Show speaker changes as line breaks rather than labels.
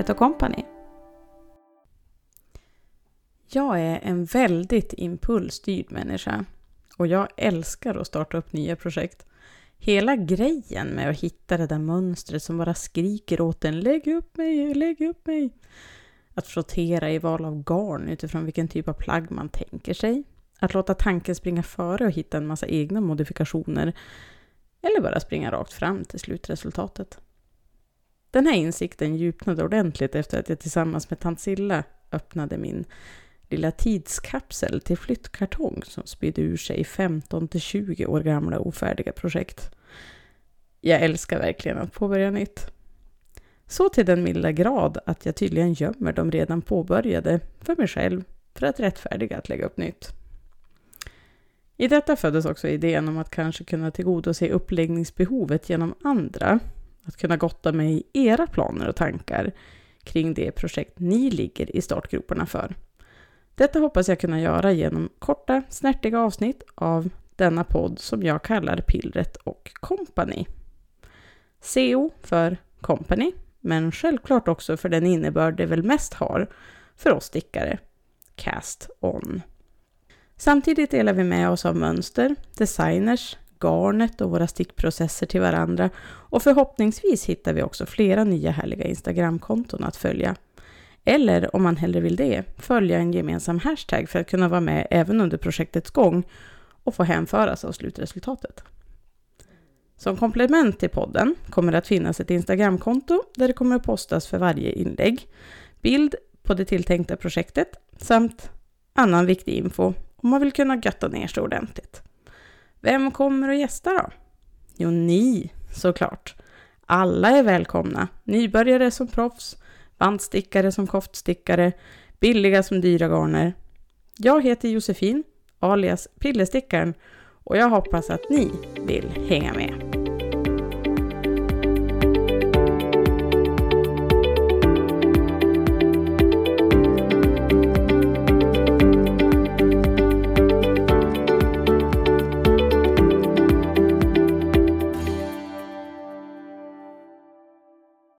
Pillret och Company. Jag är en väldigt impulsstyrd människa och jag älskar att starta upp nya projekt. Hela grejen med att hitta det där mönstret som bara skriker åt en lägg upp mig, lägg upp mig. Att frottera i val av garn utifrån vilken typ av plagg man tänker sig. Att låta tanken springa före och hitta en massa egna modifikationer. Eller bara springa rakt fram till slutresultatet. Den här insikten djupnade ordentligt efter att jag tillsammans med tant Silla öppnade min lilla tidskapsel till flyttkartong som spydde ur sig 15-20 år gamla ofärdiga projekt. Jag älskar verkligen att påbörja nytt. Så till den milda grad att jag tydligen gömmer de redan påbörjade för mig själv för att rättfärdiga att lägga upp nytt. I detta föddes också idén om att kanske kunna tillgodose uppläggningsbehovet genom andra. Att kunna gotta mig i era planer och tankar kring det projekt ni ligger i startgroparna för. Detta hoppas jag kunna göra genom korta, snärtiga avsnitt av denna podd som jag kallar Pillret och Company. CO för Company, men självklart också för den innebörd det väl mest har för oss stickare. Cast On. Samtidigt delar vi med oss av mönster, designers, garnet och våra stickprocesser till varandra och förhoppningsvis hittar vi också flera nya härliga Instagramkonton att följa. Eller om man hellre vill det, följa en gemensam hashtag för att kunna vara med även under projektets gång och få hänföras av slutresultatet. Som komplement till podden kommer det att finnas ett Instagramkonto där det kommer att postas för varje inlägg, bild på det tilltänkta projektet samt annan viktig info om man vill kunna götta ner sig ordentligt. Vem kommer att gästa då? Jo, ni såklart. Alla är välkomna, nybörjare som proffs, bandstickare som koftstickare, billiga som dyra garner. Jag heter Josefin, alias Pillestickaren, och jag hoppas att ni vill hänga med.